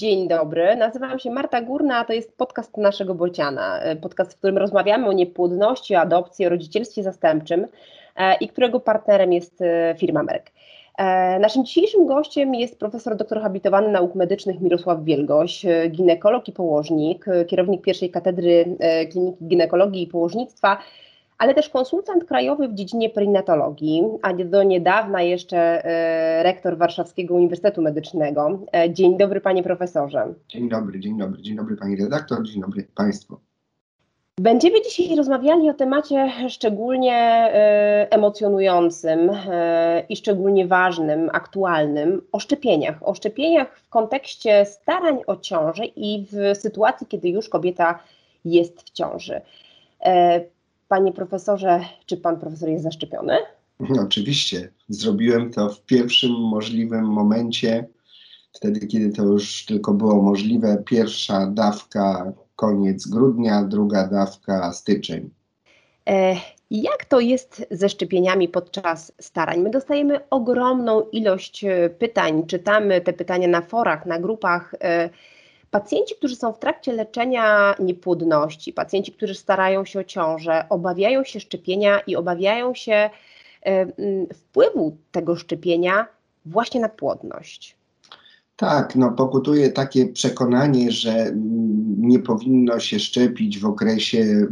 Dzień dobry, nazywam się Marta Górna, a to jest podcast naszego Bociana. E, podcast, w którym rozmawiamy o niepłodności, o adopcji, o rodzicielstwie zastępczym e, i którego partnerem jest e, firma Merck. Naszym dzisiejszym gościem jest profesor doktor habilitowany nauk medycznych Mirosław Wielgoś, ginekolog i położnik, kierownik pierwszej katedry Kliniki Ginekologii i Położnictwa ale też konsultant krajowy w dziedzinie perinatologii, a do niedawna jeszcze e, rektor Warszawskiego Uniwersytetu Medycznego. E, dzień dobry panie profesorze. Dzień dobry, dzień dobry, dzień dobry pani redaktor, dzień dobry państwu. Będziemy dzisiaj rozmawiali o temacie szczególnie e, emocjonującym i szczególnie ważnym, aktualnym o szczepieniach. O szczepieniach w kontekście starań o ciążę i w sytuacji, kiedy już kobieta jest w ciąży. Panie profesorze, czy pan profesor jest zaszczepiony? No, oczywiście. Zrobiłem to w pierwszym możliwym momencie, wtedy, kiedy to już tylko było możliwe. Pierwsza dawka koniec grudnia, druga dawka styczeń. E, jak to jest ze szczepieniami podczas starań? My dostajemy ogromną ilość e, pytań, czytamy te pytania na forach, na grupach. E, Pacjenci, którzy są w trakcie leczenia niepłodności, pacjenci, którzy starają się o ciążę, obawiają się szczepienia i obawiają się wpływu tego szczepienia właśnie na płodność. Tak, no pokutuje takie przekonanie, że nie powinno się szczepić w okresie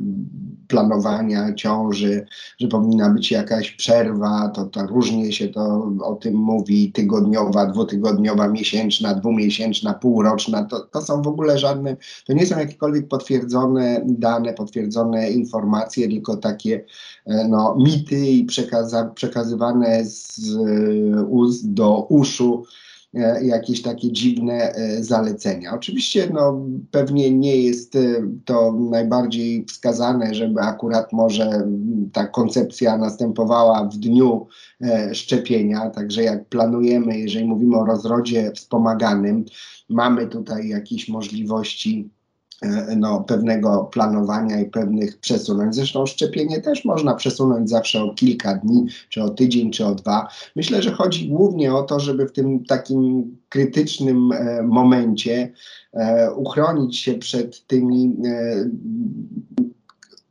planowania ciąży, że powinna być jakaś przerwa, to, to różnie się to o tym mówi, tygodniowa, dwutygodniowa, miesięczna, dwumiesięczna, półroczna, to, to są w ogóle żadne, to nie są jakiekolwiek potwierdzone dane, potwierdzone informacje, tylko takie e, no, mity i przekaza, przekazywane z ust do uszu E, jakieś takie dziwne e, zalecenia. Oczywiście no, pewnie nie jest e, to najbardziej wskazane, żeby akurat może ta koncepcja następowała w dniu szczepienia, także jak planujemy, jeżeli mówimy o rozrodzie wspomaganym, mamy tutaj jakieś możliwości E, no, pewnego planowania i pewnych przesunąć. Zresztą szczepienie też można przesunąć zawsze o kilka dni, czy o tydzień, czy o dwa. Myślę, że chodzi głównie o to, żeby w tym takim krytycznym e, momencie e, uchronić się przed tymi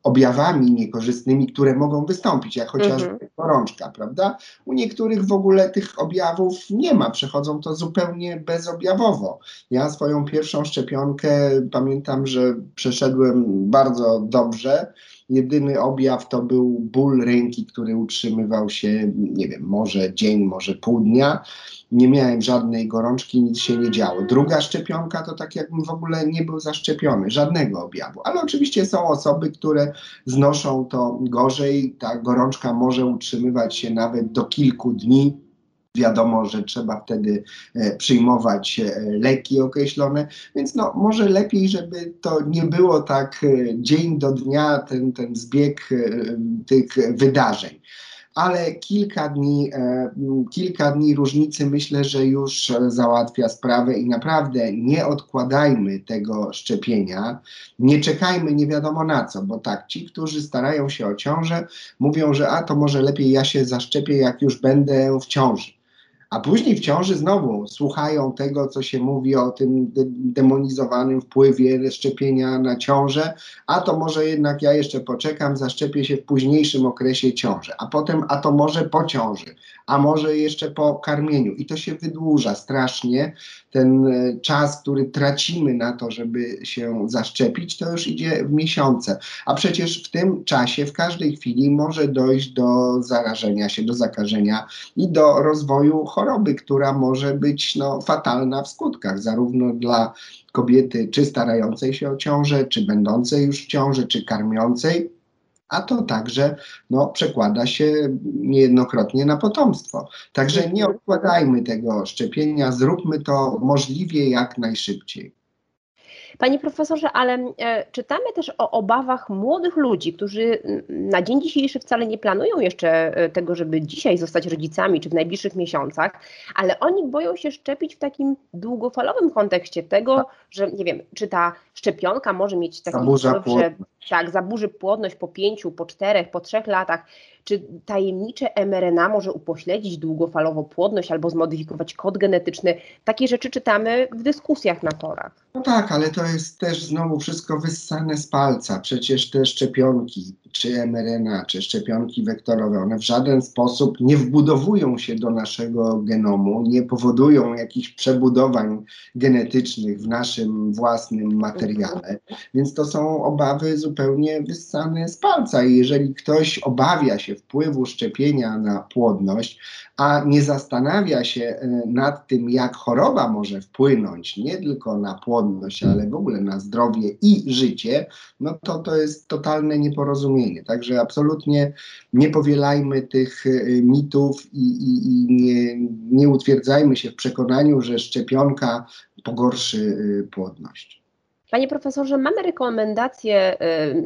objawami niekorzystnymi, które mogą wystąpić, jak chociażby mhm. gorączka, prawda? U niektórych w ogóle tych objawów nie ma, przechodzą to zupełnie bezobjawowo. Ja swoją pierwszą szczepionkę pamiętam, że przeszedłem bardzo dobrze. Jedyny objaw to był ból ręki, który utrzymywał się, nie wiem, może dzień, może pół dnia nie miałem żadnej gorączki, nic się nie działo. Druga szczepionka to tak jakbym w ogóle nie był zaszczepiony, żadnego objawu. Ale oczywiście są osoby, które znoszą to gorzej. Ta gorączka może utrzymywać się nawet do kilku dni. Wiadomo, że trzeba wtedy e, przyjmować e, leki określone, więc no, może lepiej, żeby to nie było tak e, dzień do dnia, ten, ten zbieg tych wydarzeń. Ale kilka dni, kilka dni różnicy myślę, że już załatwia sprawę i naprawdę nie odkładajmy tego szczepienia, nie czekajmy nie wiadomo na co, bo tak, ci, którzy starają się o ciążę, mówią, że a to może lepiej ja się zaszczepię, jak już będę w ciąży a później w ciąży znowu słuchają tego, co się mówi o tym de demonizowanym wpływie szczepienia na ciążę, a to może jednak ja jeszcze poczekam, zaszczepię się w późniejszym okresie ciąży, a potem, a to może po ciąży, a może jeszcze po karmieniu. I to się wydłuża strasznie. Ten e, czas, który tracimy na to, żeby się zaszczepić, to już idzie w miesiące. A przecież w tym czasie, w każdej chwili może dojść do zarażenia się, do zakażenia i do rozwoju choroby, która może być no, fatalna w skutkach, zarówno dla kobiety, czy starającej się o ciążę, czy będącej już w ciąży, czy karmiącej, a to także no, przekłada się niejednokrotnie na potomstwo. Także nie odkładajmy tego szczepienia, zróbmy to możliwie jak najszybciej. Panie profesorze, ale e, czytamy też o obawach młodych ludzi, którzy na dzień dzisiejszy wcale nie planują jeszcze e, tego, żeby dzisiaj zostać rodzicami czy w najbliższych miesiącach, ale oni boją się szczepić w takim długofalowym kontekście tego, że nie wiem, czy ta szczepionka może mieć taki wpływ, że Tak, zaburzy płodność po pięciu, po czterech, po trzech latach. Czy tajemnicze mRNA może upośledzić długofalowo płodność albo zmodyfikować kod genetyczny? Takie rzeczy czytamy w dyskusjach na forach. No tak, ale to jest też znowu wszystko wyssane z palca. Przecież te szczepionki, czy mRNA, czy szczepionki wektorowe, one w żaden sposób nie wbudowują się do naszego genomu, nie powodują jakichś przebudowań genetycznych w naszym własnym materiale. Więc to są obawy zupełnie wyssane z palca. I jeżeli ktoś obawia się wpływu szczepienia na płodność, a nie zastanawia się e, nad tym, jak choroba może wpłynąć nie tylko na płodność, ale w ogóle na zdrowie i życie, no to to jest totalne nieporozumienie. Także absolutnie nie powielajmy tych e, mitów i, i, i nie, nie utwierdzajmy się w przekonaniu, że szczepionka pogorszy e, płodność. Panie profesorze, mamy rekomendacje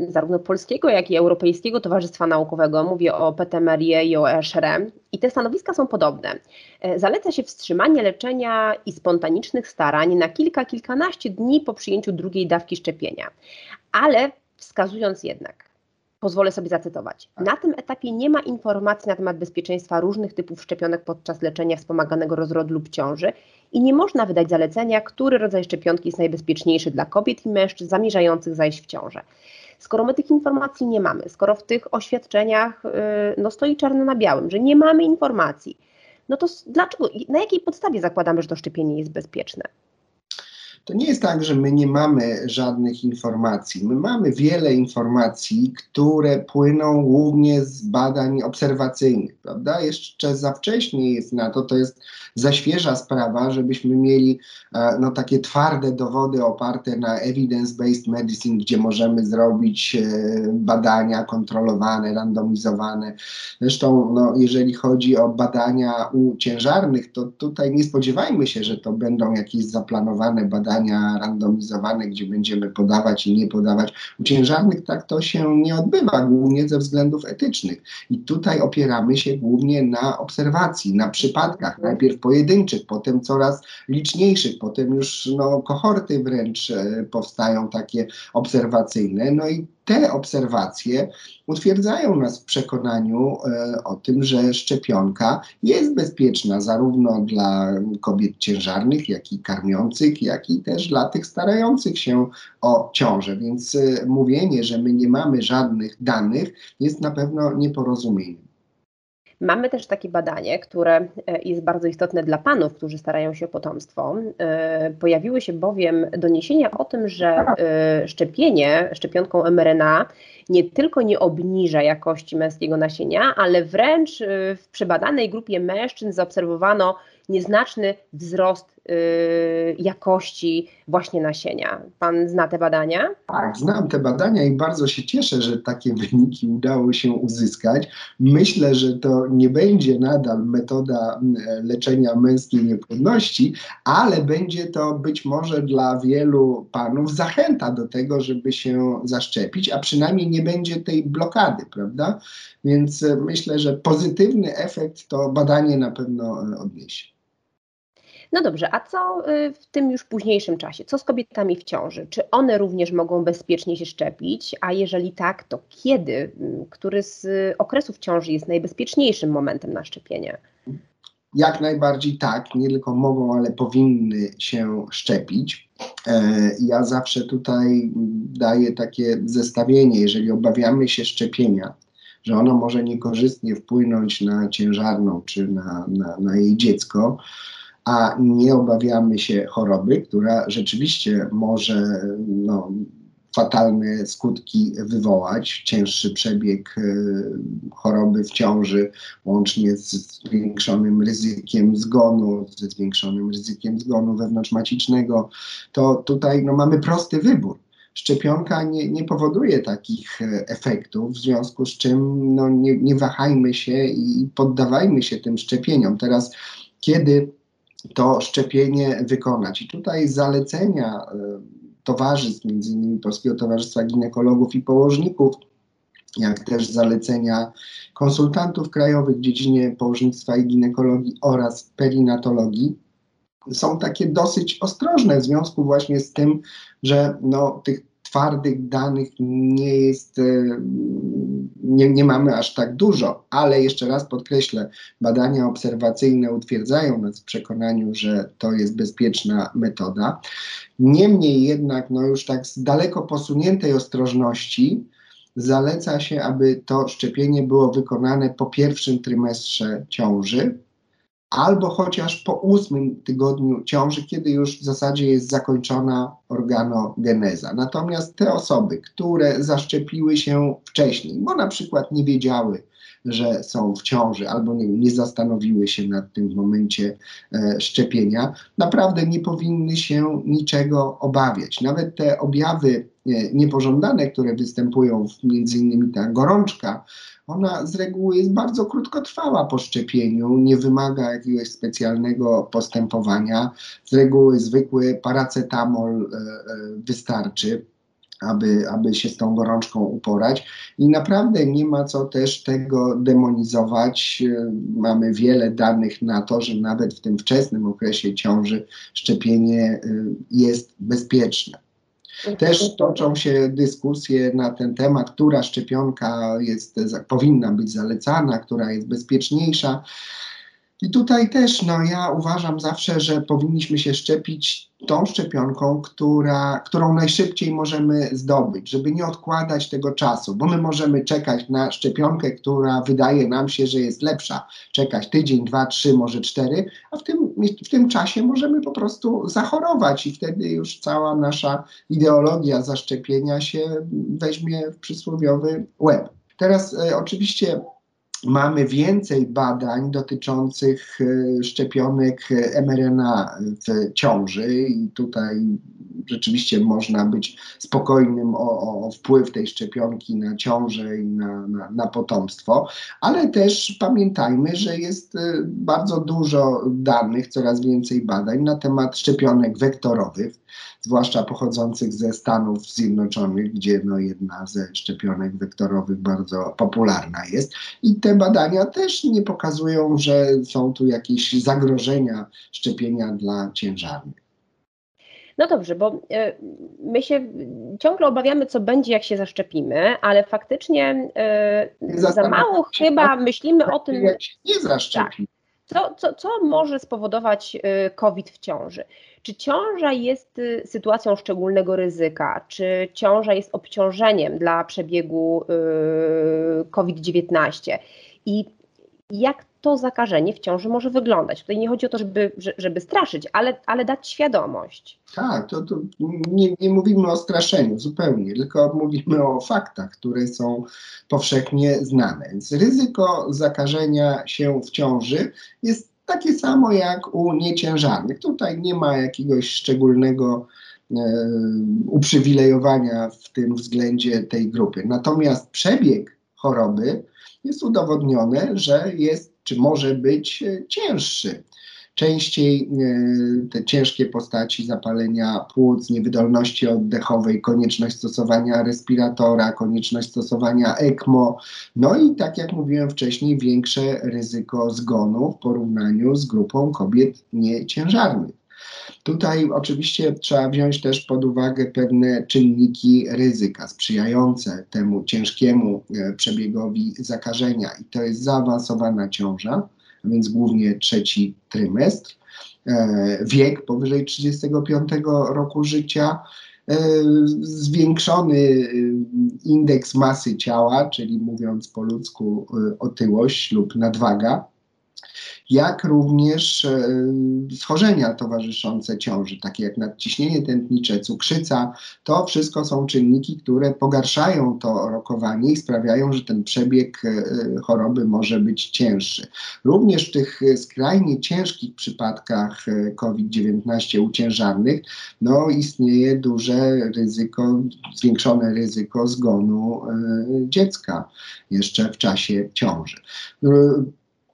y, zarówno Polskiego, jak i Europejskiego Towarzystwa Naukowego. Mówię o PTMRie i o ESHRE. I te stanowiska są podobne. Y, zaleca się wstrzymanie leczenia i spontanicznych starań na kilka, kilkanaście dni po przyjęciu drugiej dawki szczepienia. Ale wskazując jednak, pozwolę sobie zacytować. Na tym etapie nie ma informacji na temat bezpieczeństwa różnych typów szczepionek podczas leczenia wspomaganego rozrodu lub ciąży i nie można wydać zalecenia, który rodzaj szczepionki jest najbezpieczniejszy dla kobiet i mężczyzn zamierzających zajść w ciążę. Skoro my tych informacji nie mamy, skoro w tych oświadczeniach yy, no, stoi czarno na białym, że nie mamy informacji, no to dlaczego, na jakiej podstawie zakładamy, że to szczepienie jest bezpieczne? To nie jest tak, że my nie mamy żadnych informacji. My mamy wiele informacji, które płyną głównie z badań obserwacyjnych, prawda? Jeszcze za wcześnie jest na to, to jest za świeża sprawa, żebyśmy mieli e, no, takie twarde dowody oparte na evidence-based medicine, gdzie możemy zrobić e, badania kontrolowane, randomizowane. Zresztą, no, jeżeli chodzi o badania u ciężarnych, to tutaj nie spodziewajmy się, że to będą jakieś zaplanowane badania randomizowane, gdzie będziemy podawać i nie podawać. U ciężarnych tak to się nie odbywa, głównie ze względów etycznych. I tutaj opieramy się głównie na obserwacji, na przypadkach. Najpierw pojedynczych, potem coraz liczniejszych, potem już no, kohorty wręcz e, powstają takie obserwacyjne. No i te obserwacje utwierdzają nas w przekonaniu e, o tym, że szczepionka jest bezpieczna zarówno dla kobiet ciężarnych, jak i karmiących, jak i też dla tych starających się o ciążę. Więc e, mówienie, że my nie mamy żadnych danych, jest na pewno nieporozumieniem. Mamy też takie badanie, które e, jest bardzo istotne dla panów, którzy starają się o potomstwo. E, pojawiły się bowiem doniesienia o tym, że e, szczepienie szczepionką mRNA nie tylko nie obniża jakości męskiego nasienia, ale wręcz w przebadanej grupie mężczyzn zaobserwowano nieznaczny wzrost jakości właśnie nasienia. Pan zna te badania? Tak, znam te badania i bardzo się cieszę, że takie wyniki udało się uzyskać. Myślę, że to nie będzie nadal metoda leczenia męskiej niepłodności, ale będzie to być może dla wielu panów zachęta do tego, żeby się zaszczepić, a przynajmniej nie będzie tej blokady, prawda? Więc e, myślę, że pozytywny efekt to badanie na pewno e, odniesie. No dobrze, a co y, w tym już późniejszym czasie? Co z kobietami w ciąży? Czy one również mogą bezpiecznie się szczepić? A jeżeli tak, to kiedy? Y, który z okresów ciąży jest najbezpieczniejszym momentem na szczepienie? Jak najbardziej tak, nie tylko mogą, ale powinny się szczepić. E, ja zawsze tutaj daję takie zestawienie, jeżeli obawiamy się szczepienia, że ono może niekorzystnie wpłynąć na ciężarną czy na, na, na jej dziecko, a nie obawiamy się choroby, która rzeczywiście może no, fatalne skutki wywołać, cięższy przebieg e, choroby w ciąży, łącznie z zwiększonym ryzykiem zgonu, ze zwiększonym ryzykiem zgonu wewnątrzmacicznego, to tutaj no, mamy prosty wybór. Szczepionka nie, nie powoduje takich e, efektów, w związku z czym no, nie, nie wahajmy się i poddawajmy się tym szczepieniom. Teraz, kiedy to szczepienie wykonać. I tutaj zalecenia e, towarzystw, między innymi Polskiego Towarzystwa Ginekologów i Położników, jak też zalecenia konsultantów krajowych w dziedzinie położnictwa i ginekologii oraz perinatologii, są takie dosyć ostrożne w związku właśnie z tym, że no, tych twardych danych nie jest, e, nie, nie mamy aż tak dużo, ale jeszcze raz podkreślę, badania obserwacyjne utwierdzają nas w przekonaniu, że to jest bezpieczna metoda. Niemniej jednak, no już tak z daleko posuniętej ostrożności, zaleca się, aby to szczepienie było wykonane po pierwszym trymestrze ciąży, albo chociaż po ósmym tygodniu ciąży, kiedy już w zasadzie jest zakończona organogeneza. Natomiast te osoby, które zaszczepiły się wcześniej, bo na przykład nie wiedziały, że są w ciąży albo nie, nie zastanowiły się nad tym w momencie e, szczepienia, naprawdę nie powinny się niczego obawiać. Nawet te objawy e, niepożądane, które występują, między innymi ta gorączka, ona z reguły jest bardzo krótkotrwała po szczepieniu, nie wymaga jakiegoś specjalnego postępowania. Z reguły zwykły paracetamol e, e, wystarczy aby, aby się z tą gorączką uporać. I naprawdę nie ma co też tego demonizować. Mamy wiele danych na to, że nawet w tym wczesnym okresie ciąży szczepienie y, jest bezpieczne. Też toczą się dyskusje na ten temat, która szczepionka jest, powinna być zalecana, która jest bezpieczniejsza. I tutaj też, no ja uważam zawsze, że powinniśmy się szczepić tą szczepionką, która, którą najszybciej możemy zdobyć, żeby nie odkładać tego czasu, bo my możemy czekać na szczepionkę, która wydaje nam się, że jest lepsza, czekać tydzień, dwa, trzy, może cztery, a w tym, w tym czasie możemy po prostu zachorować i wtedy już cała nasza ideologia zaszczepienia się weźmie w przysłowiowy łeb. Teraz e, oczywiście mamy więcej badań dotyczących e, szczepionek mRNA w ciąży i tutaj rzeczywiście można być spokojnym o, o wpływ tej szczepionki na ciążę i na, na, na, potomstwo, ale też pamiętajmy, że jest e, bardzo dużo danych, coraz więcej badań na temat szczepionek wektorowych zwłaszcza pochodzących ze Stanów Zjednoczonych, gdzie no jedna ze szczepionek wektorowych bardzo popularna jest. I te badania też nie pokazują, że są tu jakieś zagrożenia szczepienia dla ciężarnych. No dobrze, bo e, my się ciągle obawiamy, co będzie, jak się zaszczepimy, ale faktycznie e, za mało chyba myślimy o tym. Jak się nie zaszczepimy. Tak. Co, co, co może spowodować e, COVID w ciąży? Czy ciąża jest y, sytuacją szczególnego ryzyka? Czy ciąża jest obciążeniem dla przebiegu y, COVID-19? I jak to zakażenie w ciąży może wyglądać? Tutaj nie chodzi o to, żeby, żeby straszyć, ale, ale dać świadomość. Tak, to, to nie, nie mówimy o straszeniu zupełnie, tylko mówimy o faktach, które są powszechnie znane. Więc ryzyko zakażenia się w ciąży jest takie samo jak u nieciężarnych. Tutaj nie ma jakiegoś szczególnego e, uprzywilejowania w tym względzie tej grupy. Natomiast przebieg choroby jest udowodnione, że jest czy może być e, cięższy. Częściej e, te ciężkie postaci zapalenia płuc, niewydolności oddechowej, konieczność stosowania respiratora, konieczność stosowania ECMO, no i tak jak mówiłem wcześniej, większe ryzyko zgonu w porównaniu z grupą kobiet nieciężarnych. Tutaj oczywiście trzeba wziąć też pod uwagę pewne czynniki ryzyka sprzyjające temu ciężkiemu e, przebiegowi zakażenia. I to jest zaawansowana ciąża, więc głównie trzeci trymestr, e, wiek powyżej 35 roku życia, e, zwiększony indeks masy ciała, czyli mówiąc po ludzku otyłość lub nadwaga, jak również e, schorzenia towarzyszące ciąży, takie jak nadciśnienie tętnicze, cukrzyca. To wszystko są czynniki, które pogarszają to rokowanie i sprawiają, że ten przebieg e, choroby może być cięższy. Również w tych skrajnie ciężkich przypadkach e, COVID-19 u ciężarnych no, istnieje duże ryzyko, zwiększone ryzyko zgonu dziecka jeszcze w czasie ciąży.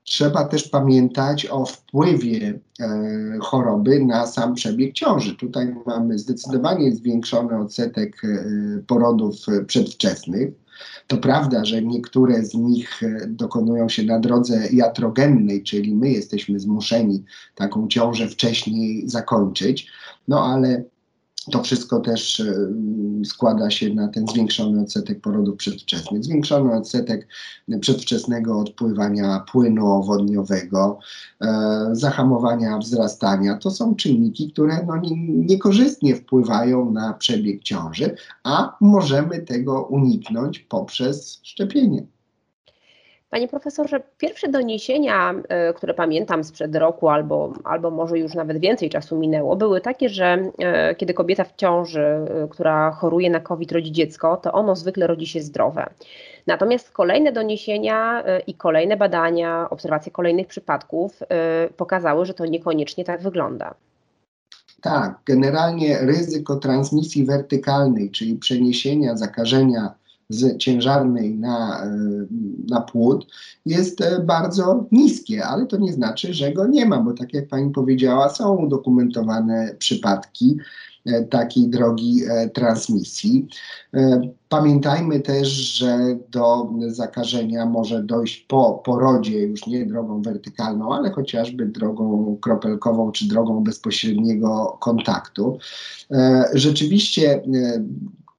Trzeba też pamiętać o wpływie e, choroby na sam przebieg ciąży. Tutaj mamy zdecydowanie zwiększony odsetek e, porodów przedwczesnych. To prawda, że niektóre z nich e, dokonują się na drodze jatrogennej, czyli my jesteśmy zmuszeni taką ciążę wcześniej zakończyć, no ale to wszystko też składa się na ten zwiększony odsetek porodów przedwczesnych. Zwiększony odsetek przedwczesnego odpływania płynu owodniowego, e, zahamowania wzrastania. To są czynniki, które no, niekorzystnie wpływają na przebieg ciąży, a możemy tego uniknąć poprzez szczepienie. Panie profesorze, pierwsze doniesienia, e, które pamiętam sprzed roku albo, albo może już nawet więcej czasu minęło, były takie, że e, kiedy kobieta w ciąży, e, która choruje na COVID, rodzi dziecko, to ono zwykle rodzi się zdrowe. Natomiast kolejne doniesienia i kolejne badania, obserwacje kolejnych przypadków pokazały, że to niekoniecznie tak wygląda. Tak, generalnie ryzyko transmisji wertykalnej, czyli przeniesienia zakażenia z ciężarnej na, e, na płód jest e, bardzo niskie, ale to nie znaczy, że go nie ma, bo tak jak pani powiedziała, są udokumentowane przypadki e, takiej drogi transmisji. Pamiętajmy też, że do zakażenia może dojść po porodzie, już nie drogą wertykalną, ale chociażby drogą kropelkową czy drogą bezpośredniego kontaktu. Rzeczywiście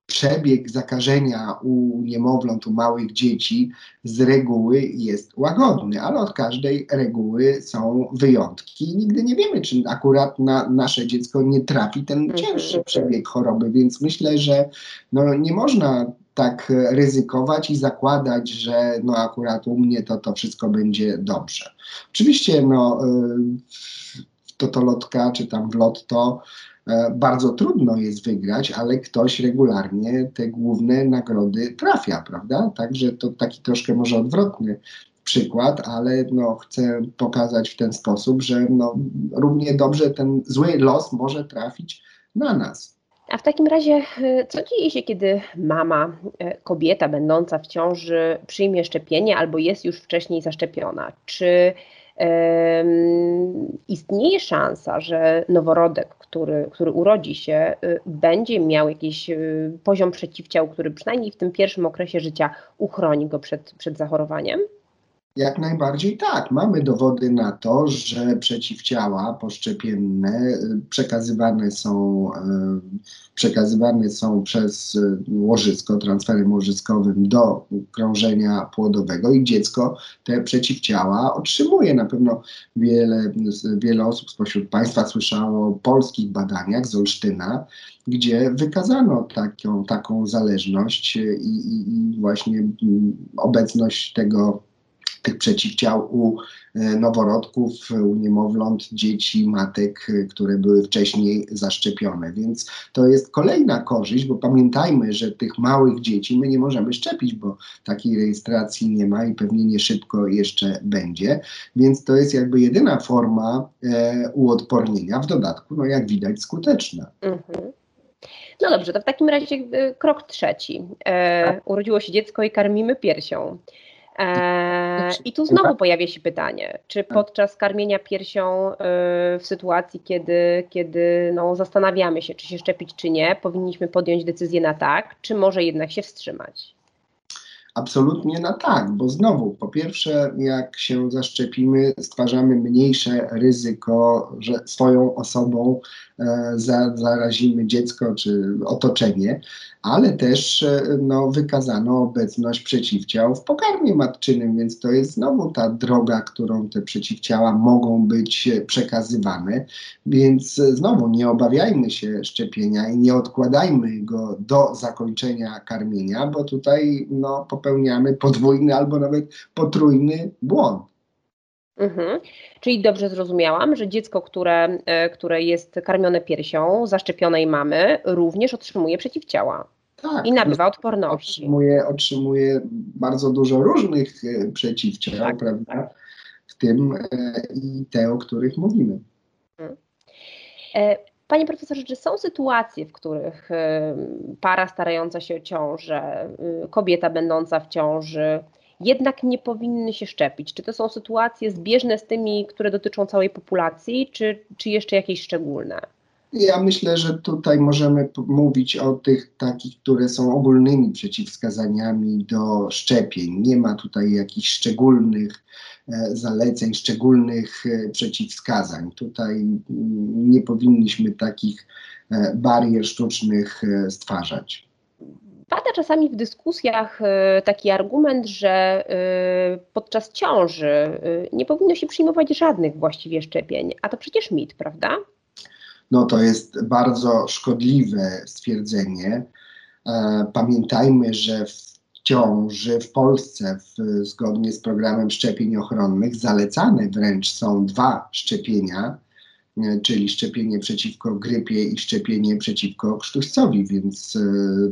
przebieg zakażenia u niemowląt, u małych dzieci z reguły jest łagodny, ale od każdej reguły są wyjątki. Nigdy nie wiemy, czy akurat na nasze dziecko nie trafi ten mhm. cięższy przebieg choroby, więc myślę, że no, nie można tak ryzykować i zakładać, że no akurat u mnie to, to wszystko będzie dobrze. Oczywiście no, y, w totolotka czy tam w lotto bardzo trudno jest wygrać, ale ktoś regularnie te główne nagrody trafia, prawda? Także to taki troszkę może odwrotny przykład, ale no, chcę pokazać w ten sposób, że no, równie dobrze ten zły los może trafić na nas. A w takim razie, e, co dzieje się, kiedy mama, e, kobieta będąca w ciąży przyjmie szczepienie albo jest już wcześniej zaszczepiona? Czy istnieje szansa, że noworodek, który, który urodzi się, y, będzie miał jakiś y, poziom przeciwciał, który przynajmniej w tym pierwszym okresie życia uchroni go przed, przed zachorowaniem? Jak najbardziej tak. Mamy dowody na to, że przeciwciała poszczepienne y, przekazywane są, y, przekazywane są przez y, łożysko, transferem łożyskowym do krążenia płodowego i dziecko te przeciwciała otrzymuje. Na pewno wiele, wiele osób spośród Państwa słyszało o polskich badaniach z Olsztyna, gdzie wykazano taką, taką zależność i, i, właśnie mm, obecność tego tych przeciwciał u e, noworodków, u niemowląt, dzieci, matek, e, które były wcześniej zaszczepione. Więc to jest kolejna korzyść, bo pamiętajmy, że tych małych dzieci my nie możemy szczepić, bo takiej rejestracji nie ma i pewnie nie szybko jeszcze będzie. Więc to jest jakby jedyna forma e, uodpornienia, w dodatku, no jak widać, skuteczna. Mhm. No dobrze, to w takim razie e, krok trzeci. E, urodziło się dziecko i karmimy piersią. E, I tu znowu pojawia się pytanie, czy tak. podczas karmienia piersią e, w sytuacji, kiedy, kiedy no, zastanawiamy się, czy się szczepić, czy nie, powinniśmy podjąć decyzję na tak, czy może jednak się wstrzymać? Absolutnie na tak, bo znowu, po pierwsze, jak się zaszczepimy, stwarzamy mniejsze ryzyko, że swoją osobą e, zarazimy dziecko czy otoczenie, ale też e, no, wykazano obecność przeciwciał w pokarmie matczynym, więc to jest znowu ta droga, którą te przeciwciała mogą być przekazywane. Więc znowu nie obawiajmy się szczepienia i nie odkładajmy go do zakończenia karmienia, bo tutaj no, popełniamy podwójny albo nawet potrójny błąd. Mhm. Czyli dobrze zrozumiałam, że dziecko, które, e, które jest karmione piersią zaszczepionej mamy, również otrzymuje przeciwciała. Tak, I nabywa odporności. Otrzymuje, otrzymuje bardzo dużo różnych e, przeciwciał, tak, prawda? Tak. W tym e, i te, o których mówimy. Mhm. Panie profesorze, czy są sytuacje, w których para starająca się o ciążę, kobieta będąca w ciąży, jednak nie powinny się szczepić? Czy to są sytuacje zbieżne z tymi, które dotyczą całej populacji, czy, czy jeszcze jakieś szczególne? Ja myślę, że tutaj możemy mówić o tych takich, które są ogólnymi przeciwwskazaniami do szczepień. Nie ma tutaj jakichś szczególnych e, zaleceń, szczególnych e, przeciwwskazań. Tutaj mm, nie powinniśmy takich e, barier sztucznych stwarzać. Pada czasami w dyskusjach taki argument, że podczas ciąży nie powinno się przyjmować żadnych właściwie szczepień, a to przecież mit, prawda? No to jest bardzo szkodliwe stwierdzenie. E, pamiętajmy, że w ciąży w Polsce w, zgodnie z programem szczepień ochronnych zalecane wręcz są dwa szczepienia, e, czyli szczepienie przeciwko grypie i szczepienie przeciwko krztuścowi, więc e,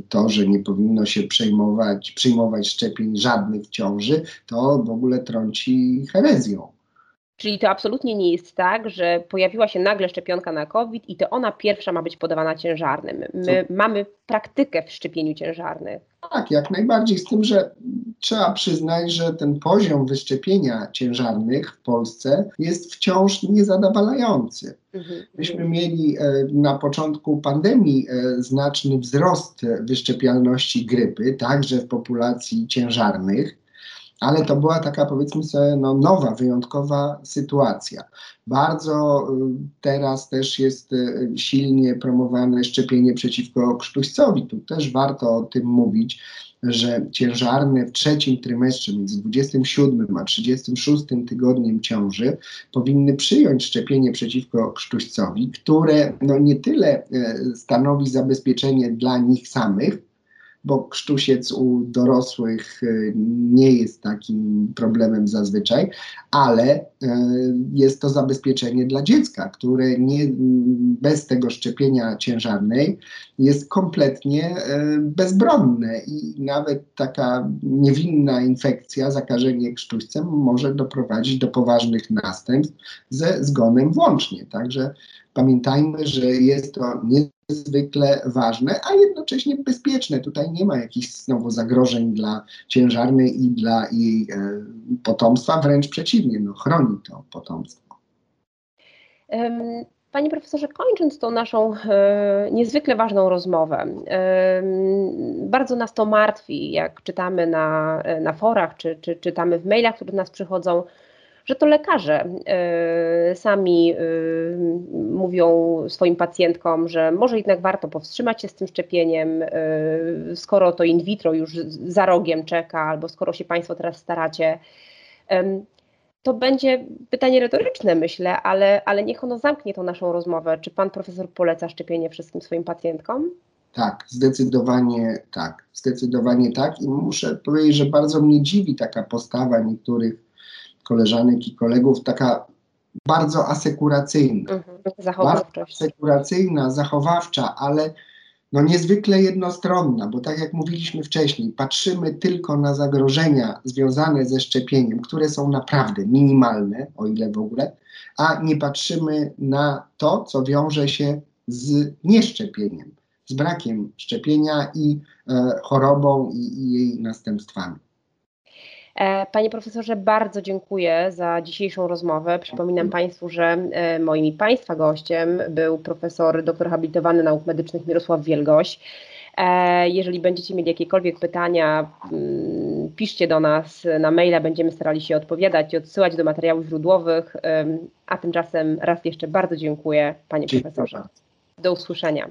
to, że nie powinno się przejmować, przyjmować szczepień żadnych w ciąży, to w ogóle trąci herezją. Czyli to absolutnie nie jest tak, że pojawiła się nagle szczepionka na COVID i to ona pierwsza ma być podawana ciężarnym. My Co? mamy praktykę w szczepieniu ciężarnych. Tak, jak najbardziej, z tym, że trzeba przyznać, że ten poziom wyszczepienia ciężarnych w Polsce jest wciąż niezadowalający. Mhm. Myśmy mieli e, na początku pandemii e, znaczny wzrost wyszczepialności grypy, także w populacji ciężarnych ale to była taka, powiedzmy sobie, no, nowa, wyjątkowa sytuacja. Bardzo y, teraz też jest y, silnie promowane szczepienie przeciwko krztuścowi. Tu też warto o tym mówić, że ciężarne w trzecim trymestrze między 27 a 36 tygodniem ciąży powinny przyjąć szczepienie przeciwko krztuścowi, które no, nie tyle y, stanowi zabezpieczenie dla nich samych, bo krztusiec u dorosłych e, nie jest takim problemem zazwyczaj, ale e, jest to zabezpieczenie dla dziecka, które nie, bez tego szczepienia ciężarnej jest kompletnie e, bezbronne i nawet taka niewinna infekcja, zakażenie krztuścem może doprowadzić do poważnych następstw ze zgonem włącznie. Także pamiętajmy, że jest to nie niezwykle ważne, a jednocześnie bezpieczne. Tutaj nie ma jakichś znowu zagrożeń dla ciężarnej i dla jej e, potomstwa, wręcz przeciwnie, no, chroni to potomstwo. Panie profesorze, kończąc tą naszą e, niezwykle ważną rozmowę, e, bardzo nas to martwi, jak czytamy na, na forach, czy, czy czytamy w mailach, które do nas przychodzą, że to lekarze y, sami y, mówią swoim pacjentkom, że może jednak warto powstrzymać się z tym szczepieniem, y, skoro to in vitro już za rogiem czeka, albo skoro się Państwo teraz staracie. To będzie pytanie retoryczne, myślę, ale, ale niech ono zamknie tą naszą rozmowę. Czy pan profesor poleca szczepienie wszystkim swoim pacjentkom? Tak, zdecydowanie tak. Zdecydowanie tak. I muszę powiedzieć, że bardzo mnie dziwi taka postawa niektórych koleżanek i kolegów, taka bardzo asekuracyjna. Mhm, zachowawcza. asekuracyjna, zachowawcza, ale no niezwykle jednostronna, bo tak jak mówiliśmy wcześniej, patrzymy tylko na zagrożenia związane ze szczepieniem, które są naprawdę minimalne, o ile w ogóle, a nie patrzymy na to, co wiąże się z nieszczepieniem, z brakiem szczepienia i e, chorobą i, i jej następstwami. E, panie profesorze, bardzo dziękuję za dzisiejszą rozmowę. Przypominam Państwu, że e, moim i Państwa gościem był profesor doktor habilitowany nauk medycznych Mirosław Wielgoś. E, jeżeli będziecie mieli jakiekolwiek pytania, mm, piszcie do nas na maila, będziemy starali się odpowiadać i odsyłać do materiałów źródłowych. A tymczasem raz jeszcze bardzo dziękuję, panie profesorze. Do usłyszenia.